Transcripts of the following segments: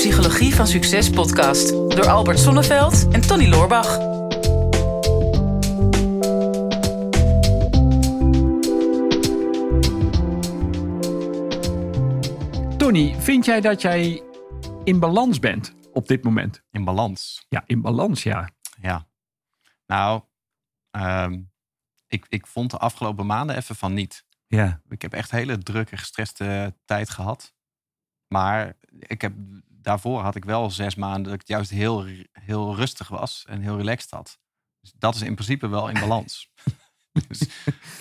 Psychologie van Succes podcast door Albert Sonneveld en Tony Loorbach. Tony, vind jij dat jij in balans bent op dit moment? In balans. Ja, in balans, ja. Ja. Nou, ehm, ik, ik vond de afgelopen maanden even van niet. Ja. Ik heb echt hele drukke, gestreste tijd gehad. Maar ik heb, daarvoor had ik wel zes maanden dat ik juist heel, heel rustig was en heel relaxed had. Dus dat is in principe wel in balans. dus,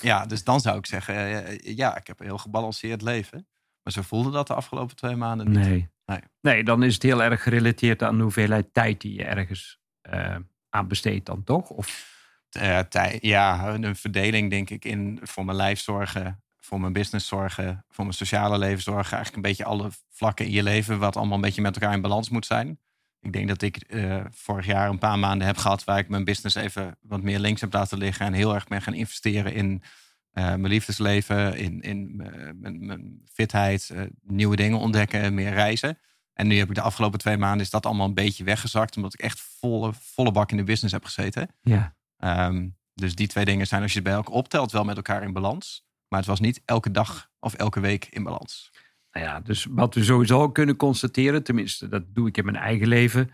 ja, dus dan zou ik zeggen, eh, ja, ik heb een heel gebalanceerd leven. Maar zo voelde dat de afgelopen twee maanden niet. Nee. Nee. Nee, dan is het heel erg gerelateerd aan de hoeveelheid tijd die je ergens eh, aan besteedt dan toch? Of, Eh, tij- ja, een verdeling denk ik in voor mijn lijf zorgen, voor mijn business zorgen, voor mijn sociale leven zorgen. Eigenlijk een beetje alle vlakken in je leven wat allemaal een beetje met elkaar in balans moet zijn. Ik denk dat ik eh, vorig jaar een paar maanden heb gehad waar ik mijn business even wat meer links heb laten liggen en heel erg ben gaan investeren in eh, mijn liefdesleven, in, in eh, mijn, mijn fitheid, nieuwe dingen ontdekken, meer reizen. En nu heb ik de afgelopen twee maanden is dat allemaal een beetje weggezakt, omdat ik echt volle, volle bak in de business heb gezeten. ja. Ehm, dus die twee dingen zijn, als je het bij elkaar optelt, wel met elkaar in balans. Maar het was niet elke dag of elke week in balans. Nou ja, dus wat we sowieso kunnen constateren, tenminste dat doe ik in mijn eigen leven,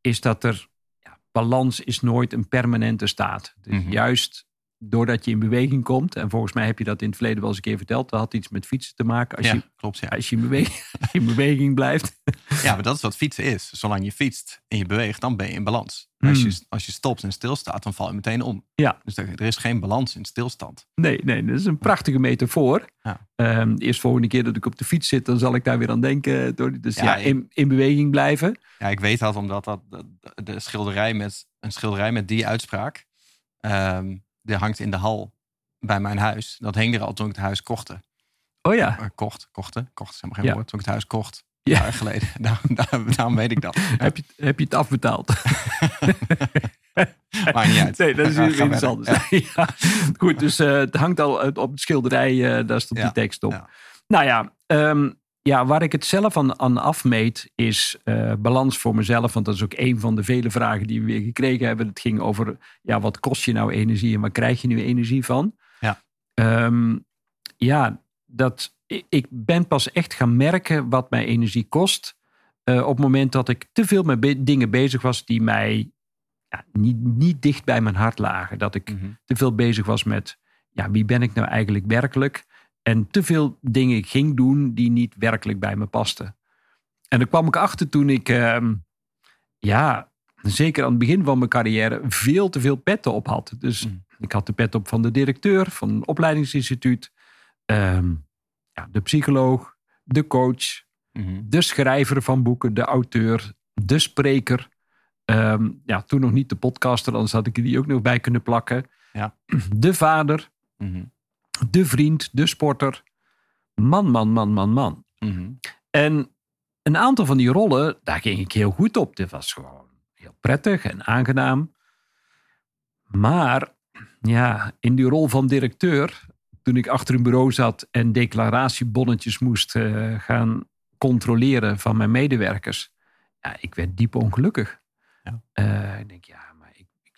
is dat er ja, balans is nooit een permanente staat. Dus Mhm. juist doordat je in beweging komt, en volgens mij heb je dat in het verleden wel eens een keer verteld, dat had iets met fietsen te maken. Als, ja, je, klopt. Ja. als je in beweging, als je in beweging blijft. ja, maar dat is wat fietsen is. Zolang je fietst en je beweegt, dan ben je in balans. Als, Hmm. je, als je stopt en stilstaat, dan val je meteen om. Ja. Dus er, is geen balans in stilstand. Nee, nee, dat is een prachtige metafoor. Ja. De eerste volgende keer dat ik op de fiets zit, dan zal ik daar weer aan denken. Dus ja, in, in beweging blijven. Ja, ik weet dat omdat dat, dat- de schilderij met, een schilderij met die uitspraak, ehm, die hangt in de hal bij mijn huis. Dat hing er al toen ik het huis kochte. Oh ja, Eh, kocht, kochte, kocht is helemaal geen Ja. woord. Toen ik het huis kocht, Ja. jaar geleden. Daarom, daarom, daarom weet ik dat. heb je, heb je het afbetaald? Maakt niet uit. Nee, dat is Ga- iets anders. Ja. Goed, dus eh, het hangt al uit- op het schilderij, eh, daar stond Ja, die tekst op. ja. Nou ja, ehm, ja, waar ik het zelf aan, aan afmeet is eh, balans voor mezelf. Want dat is ook een van de vele vragen die we weer gekregen hebben. Het ging over, ja, wat kost je nou energie en waar krijg je nu energie van? Ja. Ehm, ja, dat, ik- ben pas echt gaan merken wat mij energie kost. eh, op het moment dat ik te veel met be- dingen bezig was die mij ja, niet, niet dicht bij mijn hart lagen. Dat ik Mhm. te veel bezig was met ja, wie ben ik nou eigenlijk werkelijk? En te veel dingen ging doen die niet werkelijk bij me pasten. En daar kwam ik achter toen ik, ehm, ja, zeker aan het begin van mijn carrière, veel te veel petten op had. Dus Mm. ik had de pet op van de directeur van een opleidingsinstituut, ehm, ja, de psycholoog, de coach, Mhm. de schrijver van boeken, de auteur, de spreker. Ehm, ja, toen nog niet de podcaster, anders had ik die ook nog bij kunnen plakken. Ja. De vader, Mhm. De vriend, de sporter. Man, man, man, man, man. Mhm. En een aantal van die rollen, daar ging ik heel goed op. Dit was gewoon heel prettig en aangenaam. Maar ja, in die rol van directeur, toen ik achter een bureau zat en declaratiebonnetjes moest eh, gaan controleren van mijn medewerkers, ja, ik werd diep ongelukkig. Ja. Eh, ik denk, ja,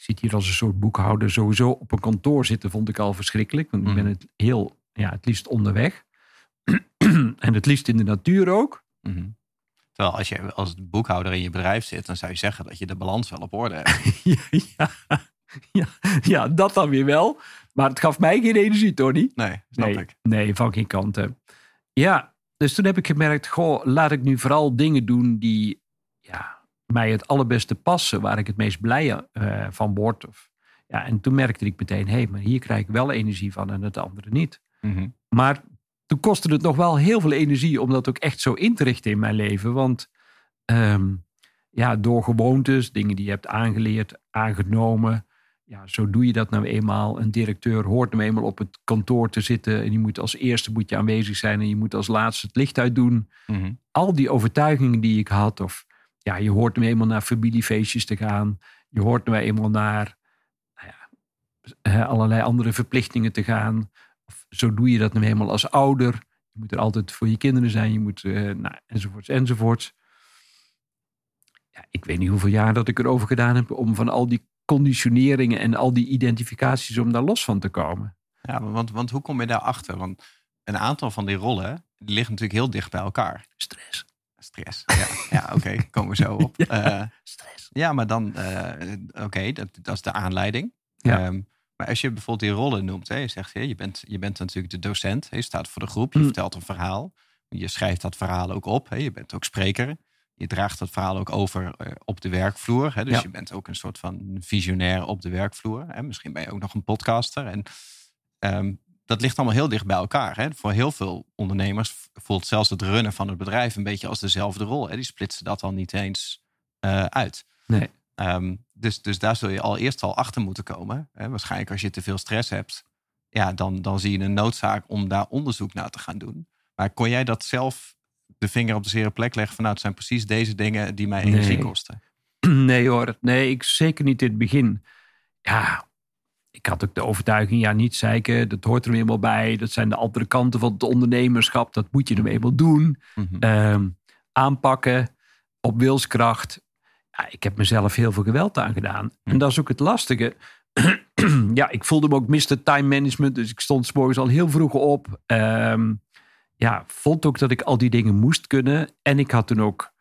zit hier als een soort boekhouder sowieso op een kantoor zitten, vond ik al verschrikkelijk. Want ik ben Mhm. het heel, ja, het liefst onderweg. en het liefst in de natuur ook. Mhm. Terwijl als je als boekhouder in je bedrijf zit, dan zou je zeggen dat je de balans wel op orde hebt. ja, ja, ja, ja, dat dan weer wel. Maar het gaf mij geen energie, Tony. Nee, snap nee, ik. nee, van geen kanten. Ja, dus toen heb ik gemerkt, goh, laat ik nu vooral dingen doen die ja, mij het allerbeste passen, waar ik het meest blij eh, van word. Of, ja, en toen merkte ik meteen, hé, hey, maar hier krijg ik wel energie van en het andere niet. Mhm. Maar toen kostte het nog wel heel veel energie om dat ook echt zo in te richten in mijn leven. Want ehm, ja, door gewoontes, dingen die je hebt aangeleerd, aangenomen. Ja, zo doe je dat nou eenmaal. Een directeur hoort nou eenmaal op het kantoor te zitten. En je moet als eerste moet je aanwezig zijn. En je moet als laatste het licht uitdoen. Mhm. Al die overtuigingen die ik had. Of ja, je hoort nou eenmaal naar familiefeestjes te gaan. Je hoort nou eenmaal naar nou ja, allerlei andere verplichtingen te gaan. Of zo doe je dat nou eenmaal als ouder. Je moet er altijd voor je kinderen zijn. Je moet, eh, nou, enzovoorts, enzovoorts. ja, ik weet niet hoeveel jaar dat ik erover gedaan heb om van al die conditioneringen en al die identificaties om daar los van te komen. Ja, want, want hoe kom je daarachter? Want een aantal van die rollen die liggen natuurlijk heel dicht bij elkaar. Stress. Stress. Ja, ja oké, komen we zo op. Ja, Eh, Stress. ja, maar dan, eh, oké, dat, dat is de aanleiding. Ja. Ehm, maar als je bijvoorbeeld die rollen noemt, hè, je zegt, je, bent, je bent natuurlijk de docent, hè, je staat voor de groep, je Mm. vertelt een verhaal, je schrijft dat verhaal ook op, hè, je bent ook spreker, je draagt dat verhaal ook over eh, op de werkvloer, hè, dus Ja. je bent ook een soort van visionair op de werkvloer. Hè, misschien ben je ook nog een podcaster en ehm, dat ligt allemaal heel dicht bij elkaar. Hè. Voor heel veel ondernemers voelt zelfs het runnen van het bedrijf een beetje als dezelfde rol. Hè. Die splitsen dat al niet eens eh, uit. Nee. Ehm, dus, dus daar zul je al eerst al achter moeten komen. Hè. Waarschijnlijk als je te veel stress hebt, ja, dan, dan zie je een noodzaak om daar onderzoek naar te gaan doen. Maar kon jij dat zelf de vinger op de zere plek leggen van nou, het zijn precies deze dingen die mij energie Nee. kosten? Nee hoor, nee, ik zeker niet in het begin. Ja, ik had ook de overtuiging, ja, niet zeiken, dat hoort er eenmaal bij. Dat zijn de andere kanten van het ondernemerschap, dat moet je nu eenmaal doen. Mhm. Ehm, aanpakken, op wilskracht. Ja, ik heb mezelf heel veel geweld aangedaan. En dat is ook het lastige. ja, ik voelde me ook Mr. Time Management, dus ik stond 's morgens al heel vroeg op. Ehm, ja, vond ook dat ik al die dingen moest kunnen. En ik had toen ook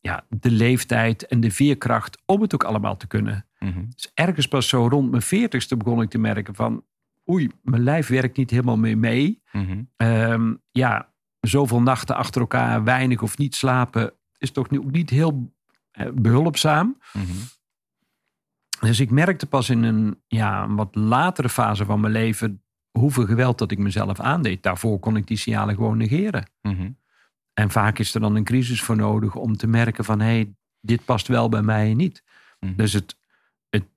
ja, de leeftijd en de veerkracht om het ook allemaal te kunnen. Mhm. Dus ergens pas zo rond mijn veertigste begon ik te merken van... oei, mijn lijf werkt niet helemaal meer mee. Mhm. Ehm, ja, zoveel nachten achter elkaar, weinig of niet slapen... is toch niet, ook niet heel eh, behulpzaam. Mhm. Dus ik merkte pas in een, ja, een wat latere fase van mijn leven... hoeveel geweld dat ik mezelf aandeed. Daarvoor kon ik die signalen gewoon negeren. Mhm. En vaak is er dan een crisis voor nodig om te merken van... hé, hey, dit past wel bij mij en niet. Dus het,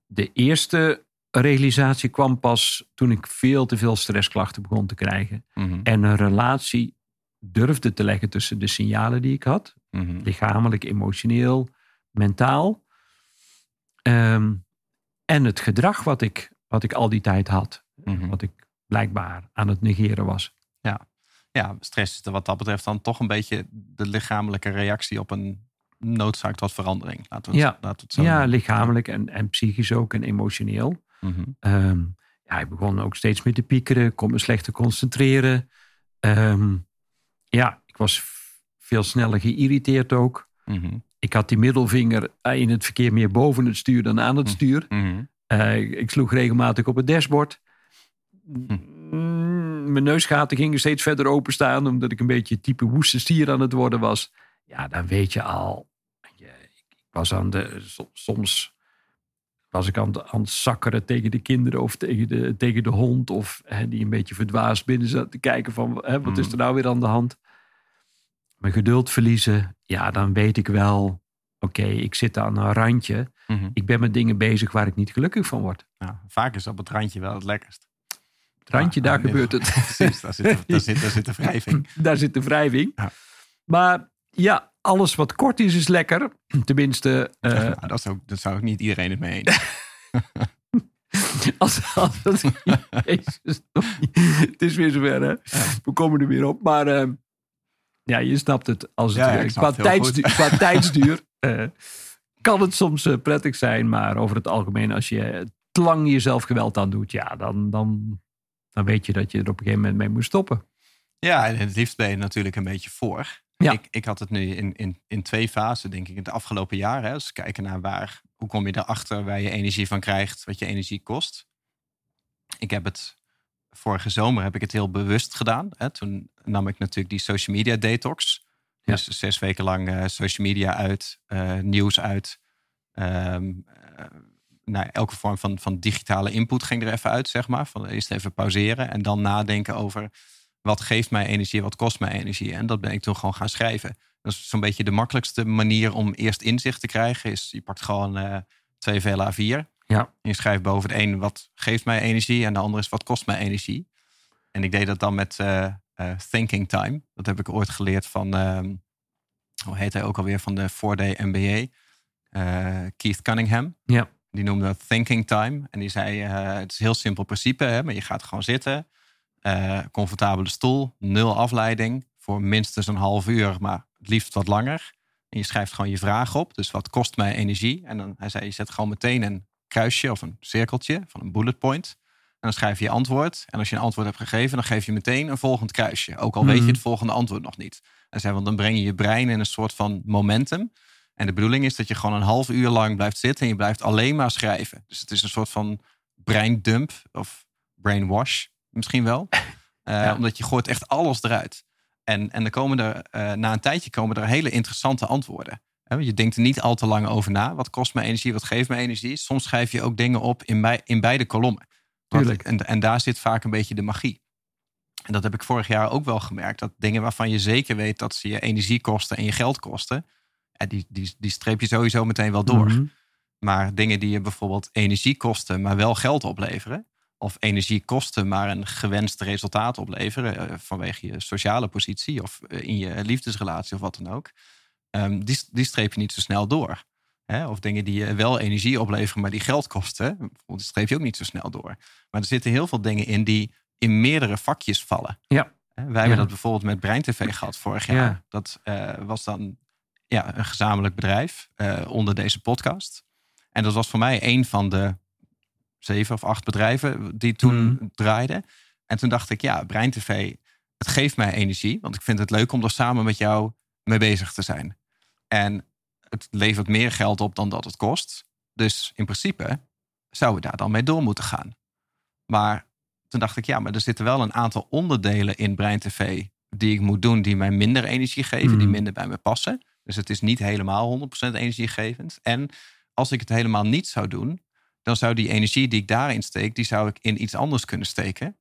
de eerste realisatie kwam pas toen ik veel te veel stressklachten begon te krijgen. Mhm. En een relatie durfde te leggen tussen de signalen die ik had. Mhm. Lichamelijk, emotioneel, mentaal. Ehm, en het gedrag wat ik, wat ik al die tijd had. Mhm. Wat ik blijkbaar aan het negeren was. ja, stress is er wat dat betreft dan toch een beetje de lichamelijke reactie op een noodzaak tot verandering. Laten we het, Ja. laten we het zo Ja, lichamelijk en, en psychisch ook en emotioneel. Mhm. Ehm, ja, ik begon ook steeds meer te piekeren, kon me slecht te concentreren. Ehm, ja, ik was veel sneller geïrriteerd ook. Mhm. Ik had die middelvinger eh, in het verkeer meer boven het stuur dan aan het Hm. stuur. Mhm. Eh, ik sloeg regelmatig op het dashboard. Mm, Mijn neusgaten gingen steeds verder openstaan, omdat ik een beetje type woeste stier aan het worden was. Ja, dan weet je al. Was aan de, so- soms was ik aan, het- aan het zakkeren tegen de kinderen of tegen de, tegen de hond. Of hè, die een beetje verdwaasd binnen zat te kijken van hè, wat is Mhm. er nou weer aan de hand. Mijn geduld verliezen. Ja, dan weet ik wel. Oké, ik zit aan een randje. Mhm. Ik ben met dingen bezig waar ik niet gelukkig van word. Nou, vaak is op het randje wel het lekkerst. Het randje, Ja, daar nee, gebeurt het. Precies, daar zit, daar zit, daar zit de wrijving. daar zit de wrijving. Ja. Maar ja, alles wat kort is, is lekker. Tenminste, Nou, dat, zou, dat zou niet iedereen het mee eens. als, als het, Jezus, het is weer zover, hè? We komen er weer op. Maar eh, ja, je snapt het. Als het Ja, qua, tijdsduur, qua tijdsduur eh, kan het soms prettig zijn. Maar over het algemeen, als je te lang jezelf geweld aan doet, ja, dan, dan, dan weet je dat je er op een gegeven moment mee moet stoppen. Ja, en het liefst ben je natuurlijk een beetje voor. Ja. Ik, ik had het nu in, in, in twee fasen, denk ik, in de afgelopen. Hè. Als we kijken naar waar, hoe kom je erachter waar je energie van krijgt, wat je energie kost. Ik heb het, vorige zomer heb ik het heel bewust gedaan. Hè. Toen nam ik natuurlijk die social media detox. Ja. Dus zes weken lang eh, social media uit, eh, nieuws uit. Ehm, eh, nou, elke vorm van, van digitale input ging er even uit, zeg maar. Van eerst even pauzeren en dan nadenken over wat geeft mij energie, wat kost mij energie. En dat ben ik toen gewoon gaan schrijven. Dat is zo'n beetje de makkelijkste manier om eerst inzicht te krijgen. Is je pakt gewoon eh, twee vele A4. Ja. En je schrijft boven de een wat geeft mij energie. En de andere is wat kost mij energie. En ik deed dat dan met eh, eh, thinking time. Dat heb ik ooit geleerd van, ehm, hoe heet hij ook alweer, van de 4-day MBA. Keith Cunningham. Ja. Die noemde dat thinking time. En die zei, het is een heel simpel principe. Hè, maar je gaat gewoon zitten. Eh, comfortabele stoel. Nul afleiding. Voor minstens een half uur. Maar het liefst wat langer. En je schrijft gewoon je vraag op. Dus wat kost mij energie? En dan, hij zei, je zet gewoon meteen een kruisje of een cirkeltje van een bullet point. En dan schrijf je je antwoord. En als je een antwoord hebt gegeven, dan geef je meteen een volgend kruisje. Ook al weet je Mhm. het volgende antwoord nog niet. Hij zei, want dan breng je je brein in een soort van momentum. En de bedoeling is dat je gewoon een half uur lang blijft zitten en je blijft alleen maar schrijven. Dus het is een soort van breindump of brainwash misschien wel. Eh, Ja. Omdat je gooit echt alles eruit. En, en dan komen er, eh, na een tijdje komen er hele interessante antwoorden. Je denkt er niet al te lang over na. Wat kost me energie? Wat geeft me energie? Soms schrijf je ook dingen op in, bij, in beide kolommen. Want- Tuurlijk. En, en daar zit vaak een beetje de magie. En dat heb ik vorig jaar ook wel gemerkt. Dat dingen waarvan je zeker weet dat ze je energie kosten en je geld kosten. die, die, die streep je sowieso meteen wel door. Mhm. Maar dingen die je bijvoorbeeld energie kosten, maar wel geld opleveren. Of energie kosten, maar een gewenst resultaat opleveren. eh, vanwege je sociale positie of eh, in je liefdesrelatie of wat dan ook. ehm, die, die streep je niet zo snel door. Hè? Of dingen die je wel energie opleveren, maar die geld kosten. Die streep je ook niet zo snel door. Maar er zitten heel veel dingen in die in meerdere vakjes vallen. Ja. Wij hebben dat bijvoorbeeld met Brein TV gehad vorig jaar. Ja. Dat eh, was dan ja, een gezamenlijk bedrijf eh, onder deze podcast. En dat was voor mij een van de zeven of acht bedrijven die toen Mhm. draaiden. En toen dacht ik, ja, Brein TV, het geeft mij energie. Want ik vind het leuk om er samen met jou mee bezig te zijn. En het levert meer geld op dan dat het kost. Dus in principe zouden we daar dan mee door moeten gaan. Maar toen dacht ik, ja, maar er zitten wel een aantal onderdelen in Brein TV die ik moet doen, die mij minder energie geven, die Mhm. minder bij me passen. Dus het is niet helemaal 100% energiegevend. En als ik het helemaal niet zou doen, dan zou die energie die ik daarin steek, die zou ik in iets anders kunnen steken.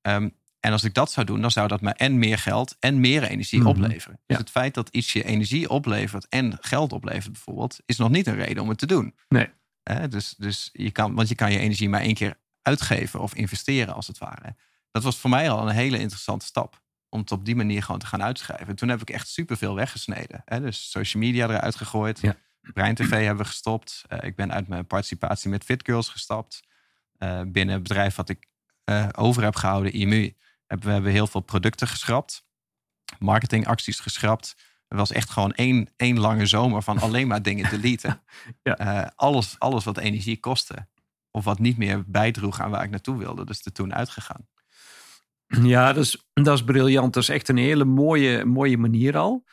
Ehm, en als ik dat zou doen, dan zou dat me en meer geld en meer energie Mhm. opleveren. Dus Ja. het feit dat iets je energie oplevert en geld oplevert bijvoorbeeld, is nog niet een reden om het te doen. Nee. Dus, dus je kan, want je kan je energie maar één keer uitgeven of investeren als het ware. Dat was voor mij al een hele interessante stap. Om het op die manier gewoon te gaan uitschrijven. Toen heb ik echt superveel weggesneden. Hè? Dus social media eruit gegooid. Ja. Brein TV hebben we gestopt. Eh, ik ben uit mijn participatie met Fit Girls gestapt. Eh, binnen het bedrijf wat ik eh, over heb gehouden, IMU, hebben we hebben heel veel producten geschrapt. Marketingacties geschrapt. Het was echt gewoon één, één lange zomer van alleen maar dingen deleten. Ja. Alles, alles wat energie kostte. Of wat niet meer bijdroeg aan waar ik naartoe wilde. Dus er toen uitgegaan. Ja, dat is, dat is briljant. Dat is echt een hele mooie, mooie manier al.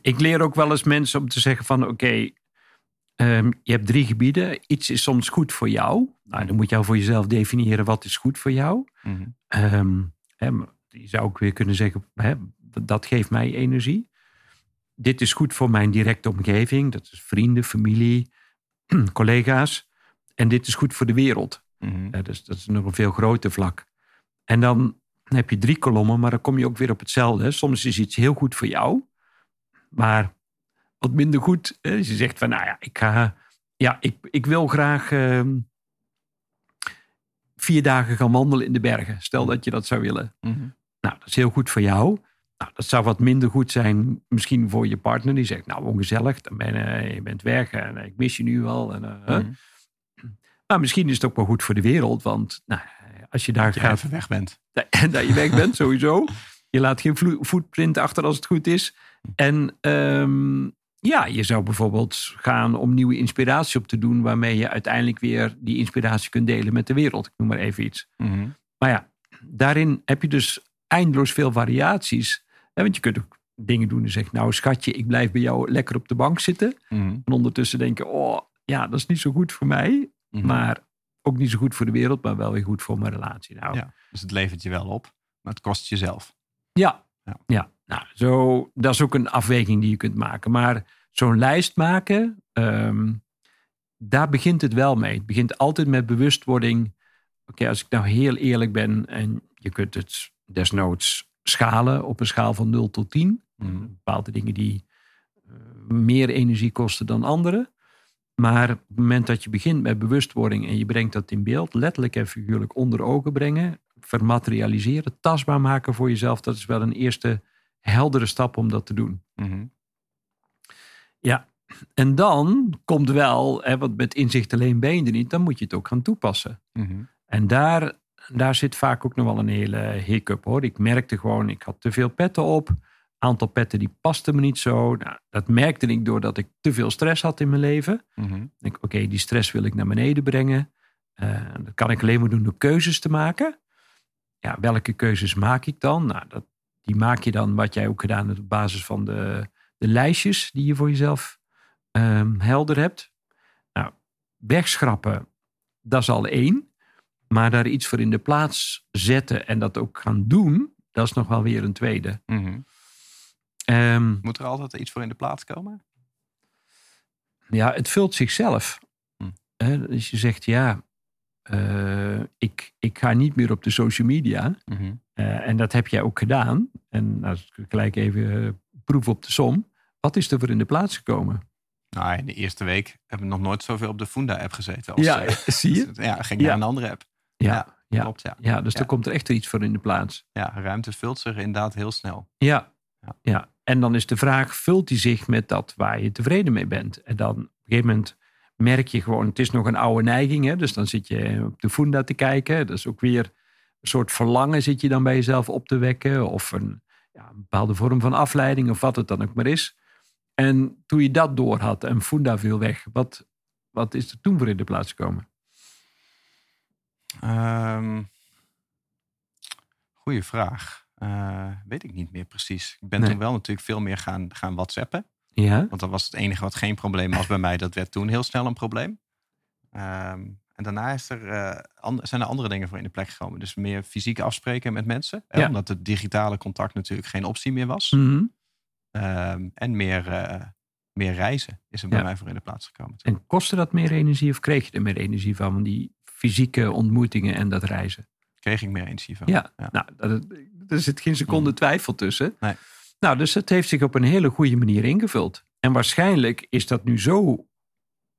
Ik leer ook wel eens mensen om te zeggen van oké, ehm, je hebt drie gebieden. Iets is soms goed voor jou. Nou, dan moet je voor jezelf definiëren wat is goed voor jou. Mhm. Ehm, hè, je zou ook weer kunnen zeggen, hè, dat geeft mij energie. Dit is goed voor mijn directe omgeving. Dat is vrienden, familie, collega's. En dit is goed voor de wereld. Mhm. Ja, dus dat is nog een veel groter vlak. En dan heb je drie kolommen, maar dan kom je ook weer op hetzelfde. Soms is iets heel goed voor jou, maar wat minder goed. je zegt van, nou ja, ik, ga, ja, ik, ik wil graag ehm, vier dagen gaan wandelen in de bergen. Stel dat je dat zou willen. Mhm. Nou, dat is heel goed voor jou. Nou, dat zou wat minder goed zijn misschien voor je partner. Die zegt, nou, ongezellig, dan ben, je- je bent weg en ik mis je nu wel. En, eh. Mhm. Maar misschien is het ook wel goed voor de wereld. Want nou, als je daar Dat je gaat, even weg bent. dat dat je weg bent, sowieso. Je laat geen footprint achter als het goed is. En ehm, ja, je zou bijvoorbeeld gaan om nieuwe inspiratie op te doen, waarmee je uiteindelijk weer die inspiratie kunt delen met de wereld. Ik noem maar even iets. Mhm. Maar ja, daarin heb je dus eindeloos veel variaties. Hè, Want je kunt ook dingen doen en zeggen, nou schatje, ik blijf bij jou lekker op de bank zitten. Mhm. En ondertussen denken, oh ja, dat is niet zo goed voor mij. Mhm. Maar ook niet zo goed voor de wereld, maar wel weer goed voor mijn relatie. Nou, Ja, dus het levert je wel op, maar het kost jezelf. Ja, Ja. ja. Nou, zo, dat is ook een afweging die je kunt maken. Maar zo'n lijst maken, ehm, daar begint het wel mee. Het begint altijd met bewustwording. Oké, als ik nou heel eerlijk ben en je kunt het desnoods schalen op een schaal van 0 tot 10. Mhm. Bepaalde dingen die eh, meer energie kosten dan andere. Maar op het moment dat je begint met bewustwording en je brengt dat in beeld, letterlijk en figuurlijk onder ogen brengen, vermaterialiseren, tastbaar maken voor jezelf, dat is wel een eerste heldere stap om dat te doen. Mhm. Ja, en dan komt wel, hè, want met inzicht alleen ben je er niet, dan moet je het ook gaan toepassen. Mhm. En daar, daar zit vaak ook nog wel een hele hiccup hoor. Ik merkte gewoon, ik had te veel petten op. aantal petten die paste me niet zo. Nou, dat merkte ik doordat ik te veel stress had in mijn leven. Ik denk, oké, die stress wil ik naar beneden brengen. Eh, dat kan ik alleen maar doen door keuzes te maken. Ja, welke keuzes maak ik dan? Nou, dat, die maak je dan, wat jij ook gedaan hebt, op basis van de, de lijstjes die je voor jezelf ehm, helder hebt. Nou, wegschrappen, dat is al één. Maar daar iets voor in de plaats zetten en dat ook gaan doen, dat is nog wel weer een tweede. Mhm. Ehm, Moet er altijd iets voor in de plaats komen? ja, het vult zichzelf. Hè, dus je zegt, ja, eh, ik, ik ga niet meer op de social media. Mhm. Eh, en dat heb jij ook gedaan. En als ik gelijk even eh, proef op de som. Wat is er voor in de plaats gekomen? Nou, in de eerste week heb ik nog nooit zoveel op de Funda-app gezeten. Als, Ja, zie je? Ja, ging Ja. naar een andere app. Ja, Ja, ja, Klopt, ja. ja dus er komt er echt iets voor in de plaats. Ja, ruimte vult zich inderdaad heel snel. Ja, Ja. ja. En dan is de vraag, vult die zich met dat waar je tevreden mee bent? En dan op een gegeven moment merk je gewoon, het is nog een oude neiging. Hè? Dus dan zit je op de Funda te kijken. Dat is ook weer een soort verlangen zit je dan bij jezelf op te wekken. Of een, ja, een bepaalde vorm van afleiding of wat het dan ook maar is. En toen je dat door had en Funda viel weg, wat, wat is er toen voor in de plaats gekomen? Ehm goeie vraag. Eh, weet ik niet meer precies. Ik ben Nee. toen wel natuurlijk veel meer gaan, gaan whatsappen. Ja, Want dat was het enige wat geen probleem was bij mij. Dat werd toen heel snel een probleem. Ehm, en daarna is er, eh, zijn er andere dingen voor in de plek gekomen. Dus meer fysiek afspreken met mensen. Ja. Omdat het digitale contact natuurlijk geen optie meer was. Mhm. Ehm, en meer, eh, meer reizen is er bij Ja. mij voor in de plaats gekomen. En kostte dat meer energie of kreeg je er meer energie van? Van die fysieke ontmoetingen en dat reizen? Kreeg ik meer energie van. Ja, Ja. nou, dat, er zit geen seconde twijfel tussen. Nee. Nou, dus het heeft zich op een hele goede manier ingevuld. En waarschijnlijk is dat nu zo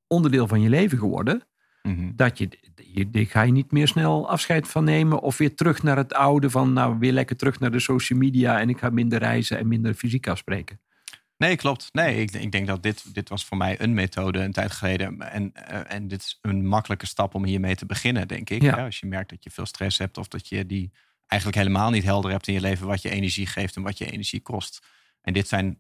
onderdeel van je leven geworden. Mhm. dat je, je, daar ga je niet meer snel afscheid van nemen. Of weer terug naar het oude van, nou, weer lekker terug naar de social media. En ik ga minder reizen en minder fysiek afspreken. Nee, klopt. Nee, ik, ik denk dat dit, dit was voor mij een methode een tijd geleden. En, eh, en dit is een makkelijke stap om hiermee te beginnen, denk ik. Ja, als je merkt dat je veel stress hebt of dat je die eigenlijk helemaal niet helder hebt in je leven wat je energie geeft en wat je energie kost. En dit zijn,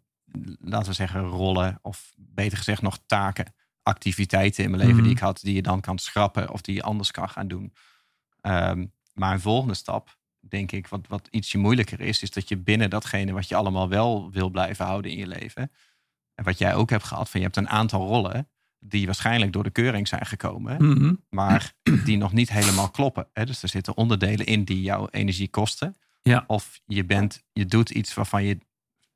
laten we zeggen, rollen of beter gezegd nog taken, activiteiten in mijn leven Mhm. die ik had, die je dan kan schrappen of die je anders kan gaan doen. Ehm, maar een volgende stap, denk ik, wat, wat ietsje moeilijker is, is dat je binnen datgene wat je allemaal wel wil blijven houden in je leven. En wat jij ook hebt gehad, van je hebt een aantal rollen die waarschijnlijk door de keuring zijn gekomen, Mhm. maar die nog niet helemaal kloppen. Hè? Dus er zitten onderdelen in die jouw energie kosten. Ja. Of je, bent, je doet iets waarvan je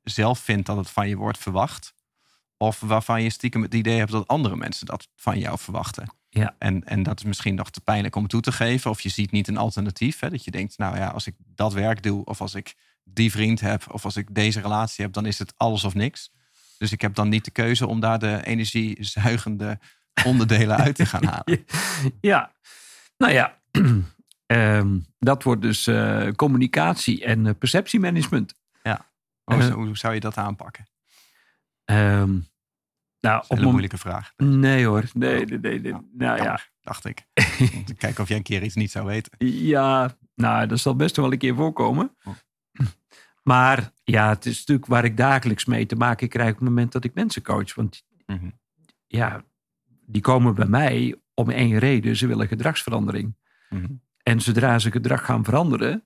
zelf vindt dat het van je wordt verwacht. Of waarvan je stiekem het idee hebt dat andere mensen dat van jou verwachten. Ja. En, en dat is misschien nog te pijnlijk om toe te geven. Of je ziet niet een alternatief. Hè? Dat je denkt, nou ja, als ik dat werk doe, of als ik die vriend heb, of als ik deze relatie heb, dan is het alles of niks. Dus ik heb dan niet de keuze om daar de energiezuigende onderdelen uit te gaan halen. Ja, nou ja, ehm, dat wordt dus eh, communicatie en eh, perceptiemanagement. Hoe, zou- hoe zou je dat aanpakken? Ehm, nou, Dat op is een moeilijke vraag. Nee hoor, nee, nee, nee. nee. Ja, Nou ja, dacht ik. Kijken of jij een keer iets niet zou weten. Ja, nou, dat zal best wel een keer voorkomen. Oh. Maar ja, het is natuurlijk waar ik dagelijks mee te maken krijg op het moment dat ik mensen coach. Want Mhm. ja, die komen bij mij om één reden. Ze willen gedragsverandering. Mhm. En zodra ze gedrag gaan veranderen,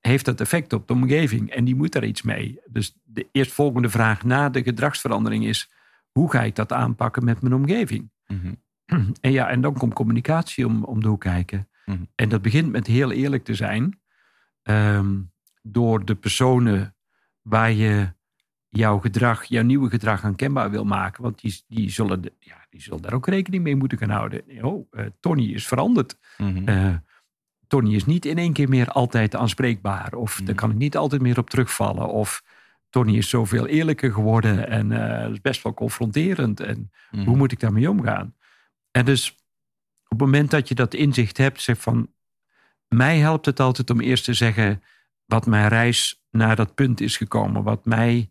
heeft dat effect op de omgeving. En die moet daar iets mee. Dus de eerstvolgende vraag na de gedragsverandering is... hoe ga ik dat aanpakken met mijn omgeving? Mhm. En ja, en dan komt communicatie om, om de hoek kijken. En dat begint met heel eerlijk te zijn. ehm, door de personen waar je jouw gedrag, jouw nieuwe gedrag aan kenbaar wil maken. Want die, die, zullen, de- ja, die zullen daar ook rekening mee moeten gaan houden. Oh, eh, Tony is veranderd. Mhm. Eh, Tony is niet in één keer meer altijd aanspreekbaar. Of daar Mhm. kan ik niet altijd meer op terugvallen. Of Tony is zoveel eerlijker geworden. En eh, dat is best wel confronterend. En Mhm. hoe moet ik daarmee omgaan? En dus op het moment dat je dat inzicht hebt, zeg van mij helpt het altijd om eerst te zeggen wat mijn reis naar dat punt is gekomen. Wat mij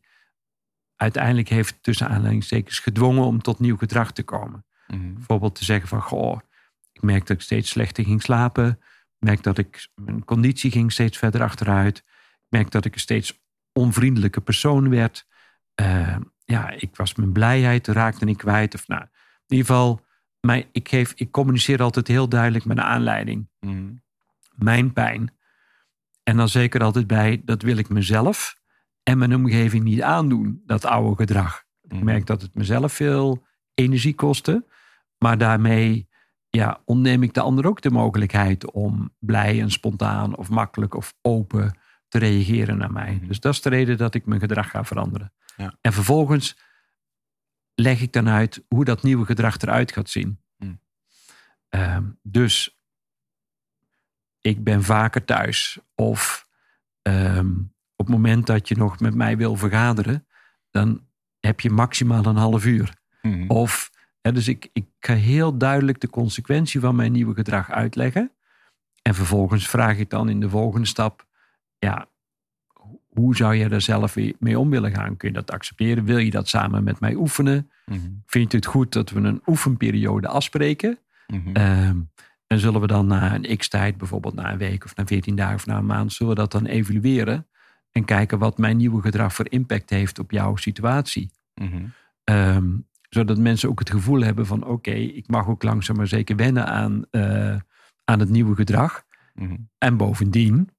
uiteindelijk heeft tussen aanhalingstekens gedwongen om tot nieuw gedrag te komen. Mhm. Bijvoorbeeld te zeggen van goh, ik merk dat ik steeds slechter ging slapen. Ik merk dat ik mijn conditie ging steeds verder achteruit. Ik merk dat ik er steeds onvriendelijke persoon werd. Uh, ja, ik was mijn blijheid, raakte ik kwijt. Of nou, in ieder geval, mijn, ik, geef, ik communiceer altijd heel duidelijk met een aanleiding. Mm. Mijn pijn. En dan zeker altijd bij, dat wil ik mezelf en mijn omgeving niet aandoen, dat oude gedrag. Ik Mhm. merk dat het mezelf veel energie kostte. Maar daarmee ja, ontneem ik de ander ook de mogelijkheid om blij en spontaan of makkelijk of open te reageren naar mij. Mhm. Dus dat is de reden dat ik mijn gedrag ga veranderen. Ja. En vervolgens leg ik dan uit hoe dat nieuwe gedrag eruit gaat zien. Mhm. Ehm, dus ik ben vaker thuis. Of ehm, op het moment dat je nog met mij wil vergaderen, dan heb je maximaal een half uur. Mhm. Of, hè, dus ik, ik ga heel duidelijk de consequentie van mijn nieuwe gedrag uitleggen. En vervolgens vraag ik dan in de volgende stap, ja, ho- hoe zou je daar zelf mee om willen gaan? Kun je dat accepteren? Wil je dat samen met mij oefenen? Mhm. Vind je het goed dat we een oefenperiode afspreken? Ehm, en zullen we dan na een x-tijd, bijvoorbeeld na een week of na 14 dagen of na een maand, zullen we dat dan evalueren en kijken wat mijn nieuwe gedrag voor impact heeft op jouw situatie? Mhm. Ehm, zodat mensen ook het gevoel hebben van oké, ik mag ook langzaam maar zeker wennen aan, eh, aan het nieuwe gedrag. Mhm. En bovendien,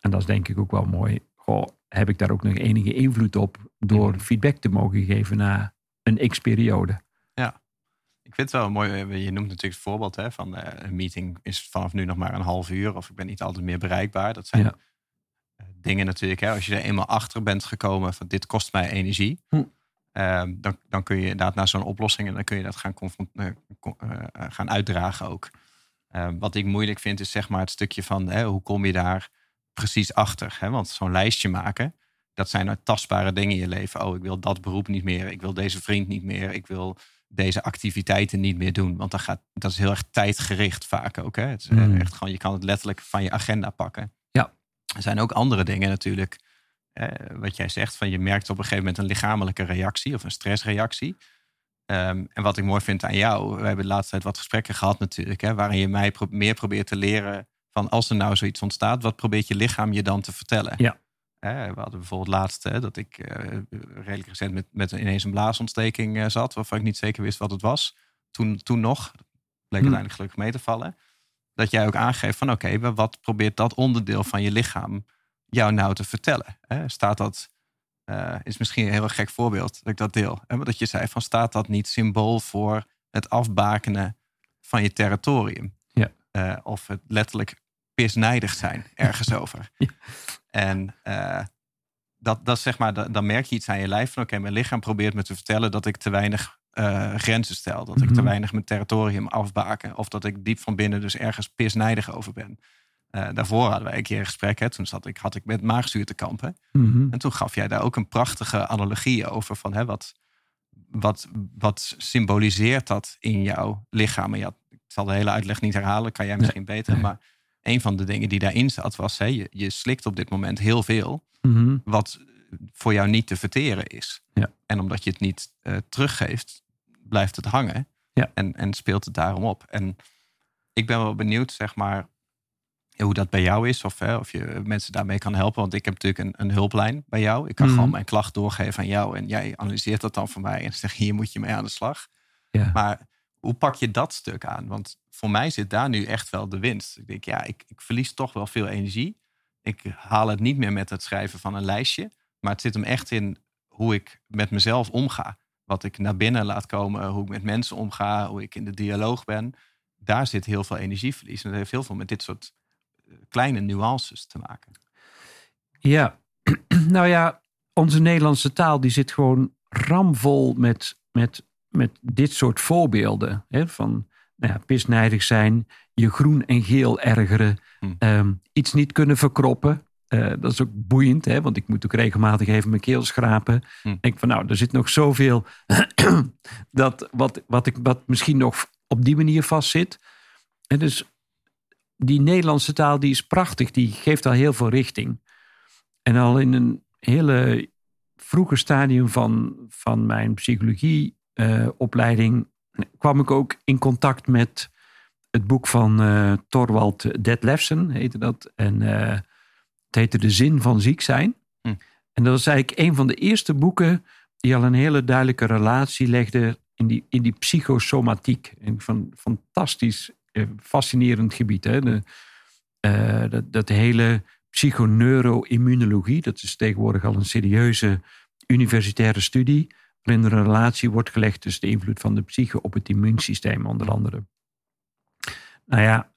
en dat is denk ik ook wel mooi, goh, heb ik daar ook nog enige invloed op door Mhm. feedback te mogen geven na een x-periode. Ik vind het wel mooi. eh, Je noemt natuurlijk het voorbeeld hè, van eh, een meeting is vanaf nu nog maar een half uur. Of ik ben niet altijd meer bereikbaar. Dat zijn Ja. eh, dingen natuurlijk. Hè, als je er eenmaal achter bent gekomen van dit kost mij energie. Hm. ehm, dan, dan kun je inderdaad naar zo'n oplossing en dan kun je dat gaan, gaan uitdragen ook. Ehm, wat ik moeilijk vind is zeg maar het stukje van hè, hoe kom je daar precies achter. Hè? Want zo'n lijstje maken, dat zijn nou tastbare dingen in je leven. Oh, ik wil dat beroep niet meer. Ik wil deze vriend niet meer. Ik wil deze activiteiten niet meer doen. Want dan gaat, dat is heel erg tijdgericht vaak ook. Hè? Het is Mm. echt gewoon, je kan het letterlijk van je agenda pakken. Ja. Er zijn ook andere dingen natuurlijk. eh, wat jij zegt, van je merkt op een gegeven moment een lichamelijke reactie of een stressreactie. Ehm, en wat ik mooi vind aan jou, we hebben de laatste tijd wat gesprekken gehad natuurlijk, hè, waarin je mij pro- meer probeert te leren van als er nou zoiets ontstaat, wat probeert je lichaam je dan te vertellen? Ja. We hadden bijvoorbeeld laatst hè, dat ik eh, redelijk recent met, met ineens een blaasontsteking eh, zat, waarvan ik niet zeker wist wat het was. Toen, toen nog, bleek Hmm. uiteindelijk gelukkig mee te vallen. Dat jij ook aangeeft van oké, wat probeert dat onderdeel van je lichaam jou nou te vertellen? Hè? Staat dat, eh, is misschien een heel gek voorbeeld dat ik dat deel. Hè? Maar dat je zei van staat dat niet symbool voor het afbakenen van je territorium? Ja. Of het letterlijk pisnijdig zijn ergens over. Ja. En eh, dat, dat zeg maar, dan, merk je iets aan je lijf van oké, mijn lichaam probeert me te vertellen dat ik te weinig eh, grenzen stel. Dat ik te Mhm. weinig mijn territorium afbaken. Of dat ik diep van binnen dus ergens pisnijdig over ben. Eh, daarvoor hadden wij een keer een gesprek. Hè. Toen zat ik, had ik met maagzuur te kampen. Mhm. En toen gaf jij daar ook een prachtige analogie over. Van, hè, wat, wat, wat symboliseert dat in jouw lichaam? En had, ik zal de hele uitleg niet herhalen. Kan jij misschien beter. Maar een van de dingen die daarin zat was... Hè, je, je slikt op dit moment heel veel Mhm. wat voor jou niet te verteren is. Ja. En omdat je het niet eh, teruggeeft, blijft het hangen. Ja. En, en speelt het daarom op. En ik ben wel benieuwd, zeg maar, hoe dat bij jou is. Of, hè, of je mensen daarmee kan helpen. Want ik heb natuurlijk een, een hulplijn bij jou. Ik kan Mhm. gewoon mijn klacht doorgeven aan jou. En jij analyseert dat dan voor mij. En zegt, hier moet je mee aan de slag. Ja. Maar hoe pak je dat stuk aan? Want voor mij zit daar nu echt wel de winst. Ik denk, ja, ik, ik verlies toch wel veel energie. Ik haal het niet meer met het schrijven van een lijstje. Maar het zit hem echt in hoe ik met mezelf omga. Wat ik naar binnen laat komen, hoe ik met mensen omga, hoe ik in de dialoog ben. Daar zit heel veel energieverlies. En dat heeft heel veel met dit soort eh, kleine nuances te maken. Ja, nou ja, onze Nederlandse taal die zit gewoon ramvol met, met, met dit soort voorbeelden. Hè? Van nou ja, pisnijdig zijn, je groen en geel ergeren, Hm. ehm, iets niet kunnen verkroppen. Eh, dat is ook boeiend, hè? want ik moet ook regelmatig even mijn keel schrapen. Hm. Ik denk van nou, er zit nog zoveel dat wat, wat, ik, wat misschien nog op die manier vastzit. En dus die Nederlandse taal die is prachtig, die geeft al heel veel richting. En al in een hele vroege stadium van, van mijn psychologieopleiding kwam ik ook in contact met het boek van eh Torvald Detlefsen, heette dat. En eh, het heette De Zin van Ziek zijn. Hm. En dat was eigenlijk een van de eerste boeken die al een hele duidelijke relatie legde in die, in die psychosomatiek. Een van, fantastisch, eh, fascinerend gebied. Hè? De, eh, dat, dat hele psychoneuroimmunologie, dat is tegenwoordig al een serieuze universitaire studie, een relatie wordt gelegd tussen de invloed van de psyche op het immuunsysteem, onder andere. Nou ja,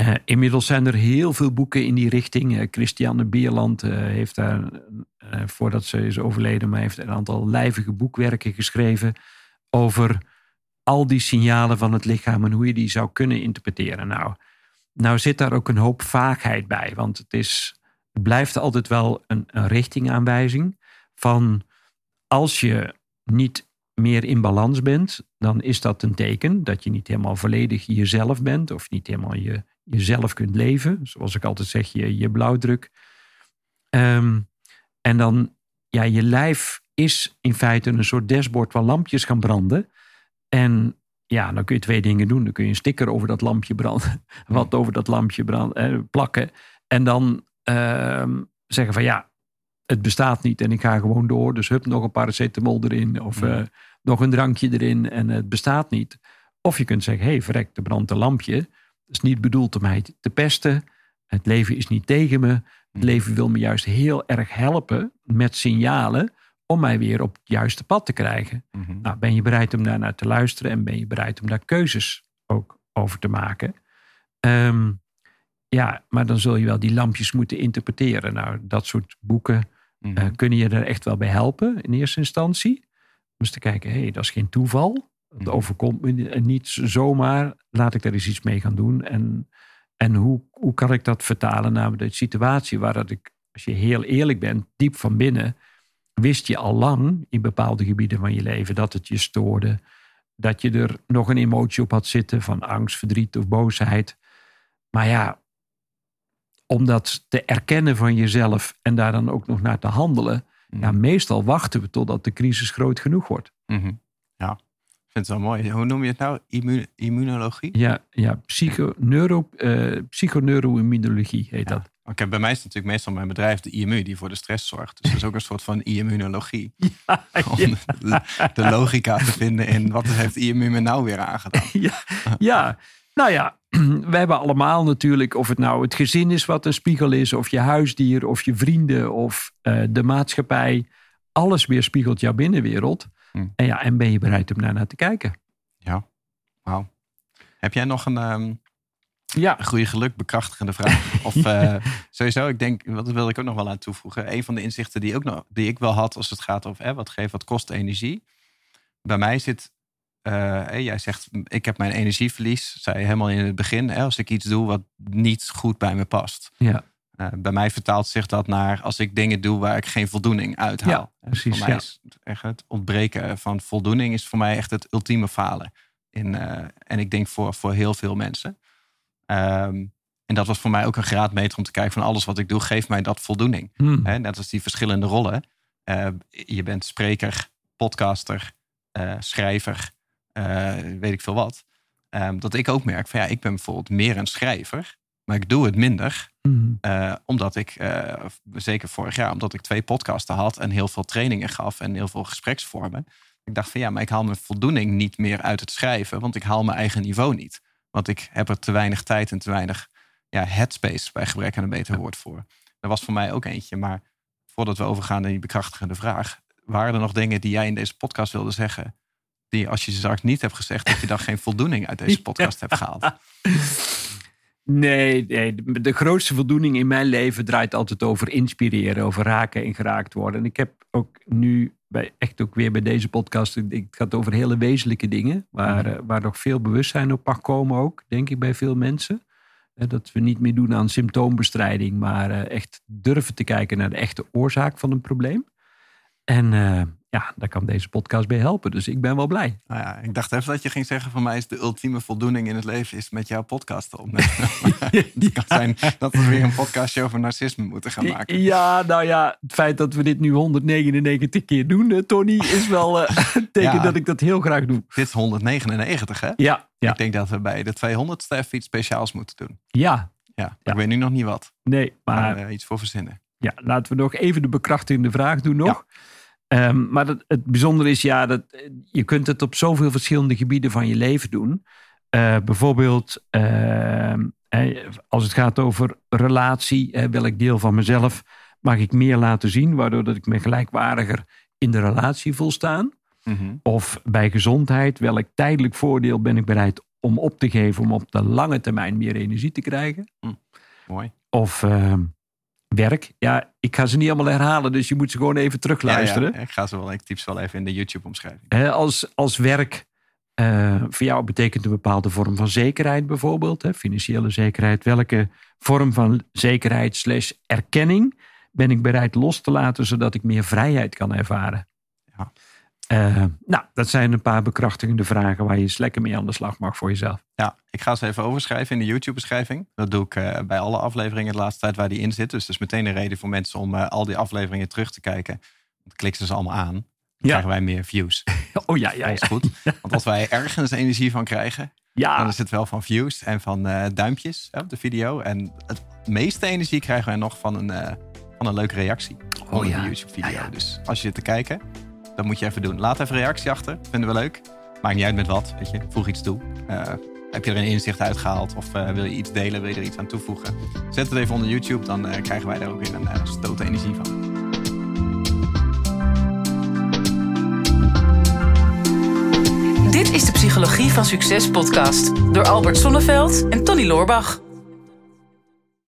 uh, inmiddels zijn er heel veel boeken in die richting. Uh, Christiane Bierland uh, heeft daar, voordat ze is overleden, maar heeft een aantal lijvige boekwerken geschreven over al die signalen van het lichaam en hoe je die zou kunnen interpreteren. Nou, nou zit daar ook een hoop vaagheid bij, want het, is, blijft altijd wel een, een richtingaanwijzing van als je niet meer in balans bent, dan is dat een teken dat je niet helemaal volledig jezelf bent of niet helemaal je, jezelf kunt leven. Zoals ik altijd zeg, je, je blauwdruk. Ehm, en dan, ja, je lijf is in feite een soort dashboard waar lampjes gaan branden. En ja, dan kun je twee dingen doen. Dan kun je een sticker over dat lampje branden, wat over dat lampje branden, plakken. En dan ehm, zeggen van ja, het bestaat niet en ik ga gewoon door. Dus hup, nog een paracetamol erin of uh, nog een drankje erin en het bestaat niet. Of je kunt zeggen, hé, hey, verrek, er brandt een lampje. Dat is niet bedoeld om mij te pesten. Het leven is niet tegen me. Het leven wil me juist heel erg helpen met signalen om mij weer op het juiste pad te krijgen. Mhm. nou, ben je bereid om daar naar te luisteren en ben je bereid om daar keuzes ook over te maken? Ehm, ja, maar dan zul je wel die lampjes moeten interpreteren. Nou, dat soort boeken mm kunnen je er echt wel bij helpen in eerste instantie. Om te kijken, hé, hey, dat is geen toeval. Het mhm. overkomt me niet zomaar. Laat ik daar eens iets mee gaan doen. En, en hoe, hoe kan ik dat vertalen naar de situatie waar dat ik, als je heel eerlijk bent, diep van binnen, wist je al lang in bepaalde gebieden van je leven dat het je stoorde. Dat je er nog een emotie op had zitten van angst, verdriet of boosheid. Maar ja, om dat te erkennen van jezelf en daar dan ook nog naar te handelen. Ja, mhm. meestal wachten we totdat de crisis groot genoeg wordt. Mhm. Ja, ik vind het wel mooi. Hoe noem je het nou? immunologie? Ja, ja psychoneuro, uh, psychoneuroimmunologie heet dat. Oké, bij mij is het natuurlijk meestal mijn bedrijf de IMU die voor de stress zorgt. Dus dat is ook een soort van immunologie. Ja, Om de logica te vinden in wat heeft IMU me nou weer aangedaan. Ja, ja. Nou ja, we hebben allemaal natuurlijk, of het nou het gezin is wat een spiegel is, of je huisdier, of je vrienden, of uh, de maatschappij. Alles weerspiegelt jouw binnenwereld. Hm. En ja, en ben je bereid om daar naar te kijken? Ja, wauw. Heb jij nog een, um, ja. goede geluk bekrachtigende vraag? Of uh, sowieso, ik denk, wat wil ik ook nog wel aan toevoegen. Een van de inzichten die, ook nog, die ik wel had als het gaat over wat geeft, wat kost energie. Bij mij zit uh, jij zegt, ik heb mijn energieverlies, zei je helemaal in het begin, hè, als ik iets doe wat niet goed bij me past. Ja. Uh, bij mij vertaalt zich dat naar als ik dingen doe waar ik geen voldoening uit haal. Ja, precies, voor mij is echt het ontbreken van voldoening is voor mij echt het ultieme falen. In, uh, en ik denk voor, voor heel veel mensen. Um, en dat was voor mij ook een graadmeter om te kijken van alles wat ik doe, geeft mij dat voldoening. Hmm. net als die verschillende rollen. je bent spreker, podcaster, schrijver, weet ik veel wat. Um, dat ik ook merk van ja, ik ben bijvoorbeeld meer een schrijver, maar ik doe het minder. Mm. Uh, omdat ik, uh, zeker vorig jaar, omdat ik twee podcasten had en heel veel trainingen gaf en heel veel gespreksvormen. Ik dacht van ja, maar ik haal mijn voldoening niet meer uit het schrijven, want ik haal mijn eigen niveau niet. Want ik heb er te weinig tijd en te weinig ja, headspace bij gebrek aan een beter woord voor. Dat was voor mij ook eentje. Maar voordat we overgaan naar die bekrachtigende vraag, waren er nog dingen die jij in deze podcast wilde zeggen? Die als je ze straks niet hebt gezegd, dat je dan geen voldoening uit deze podcast hebt gehaald. Nee, nee, de grootste voldoening in mijn leven draait altijd over inspireren, over raken en geraakt worden. En ik heb ook nu bij, echt ook weer bij deze podcast, het gaat over hele wezenlijke dingen, waar, mhm. eh, waar nog veel bewustzijn op mag komen ook, denk ik, bij veel mensen. Dat we niet meer doen aan symptoombestrijding, maar eh, echt durven te kijken naar de echte oorzaak van een probleem. En ja, daar kan deze podcast bij helpen. Dus ik ben wel blij. Nou ja, ik dacht even dat je ging zeggen: van mij is de ultieme voldoening in het leven is met jouw podcast te opnemen. het kan zijn dat we weer een podcastje over narcisme moeten gaan maken. Ja, nou ja, het feit dat we dit nu 199 keer doen, eh, Tony, is wel uh, een teken dat ik dat heel graag doe. Dit is 199, hè? Ja, ja. Ik denk dat we bij de 200ste even iets speciaals moeten doen. Ja. Ja, ik weet nu nog niet wat. Nee, maar... maar iets voor verzinnen. Ja, laten we nog even de bekrachtigende vraag doen nog. Ehm, maar het, het bijzondere is, ja, dat je kunt het op zoveel verschillende gebieden van je leven doen. Uh, bijvoorbeeld, ehm, als het gaat over relatie, welk deel van mezelf mag ik meer laten zien, waardoor dat ik me gelijkwaardiger in de relatie voel staan. Mhm. Of bij gezondheid, welk tijdelijk voordeel ben ik bereid om op te geven om op de lange termijn meer energie te krijgen. Mooi. Of ehm, werk. Ja, ik ga ze niet allemaal herhalen, dus je moet ze gewoon even terugluisteren. Ja, ja. Ik ga ze wel, ik typ ze wel even in de YouTube-omschrijving. als, als werk uh, voor jou betekent een bepaalde vorm van zekerheid bijvoorbeeld, hè, financiële zekerheid. Welke vorm van zekerheid slash erkenning ben ik bereid los te laten, zodat ik meer vrijheid kan ervaren? Ja. Uh, nou, dat zijn een paar bekrachtigende vragen waar je eens lekker mee aan de slag mag voor jezelf. Ja, ik ga ze even overschrijven in de YouTube-beschrijving. Dat doe ik uh, bij alle afleveringen de laatste tijd waar die in zit. Dus dat is meteen een reden voor mensen om uh, al die afleveringen terug te kijken. Dan klikken ze ze allemaal aan. Dan Ja. krijgen wij meer views. Oh ja, ja, Dat is goed. Want als wij ergens energie van krijgen, Ja, dan is het wel van views en van eh, duimpjes hè, op de video. En het meeste energie krijgen wij nog van een, eh, van een leuke reactie onder Oh ja. de YouTube-video. Dus als je zit te kijken, dat moet je even doen. Laat even reactie achter. Vinden we leuk. Maakt niet uit met wat, weet je. Voeg iets toe. Eh, heb je er een inzicht uitgehaald of eh, wil je iets delen, wil je er iets aan toevoegen? Zet het even onder YouTube, dan eh, krijgen wij daar ook weer een stoot energie van. Dit is de Psychologie van Succes podcast door Albert Sonneveld en Tony Loorbach.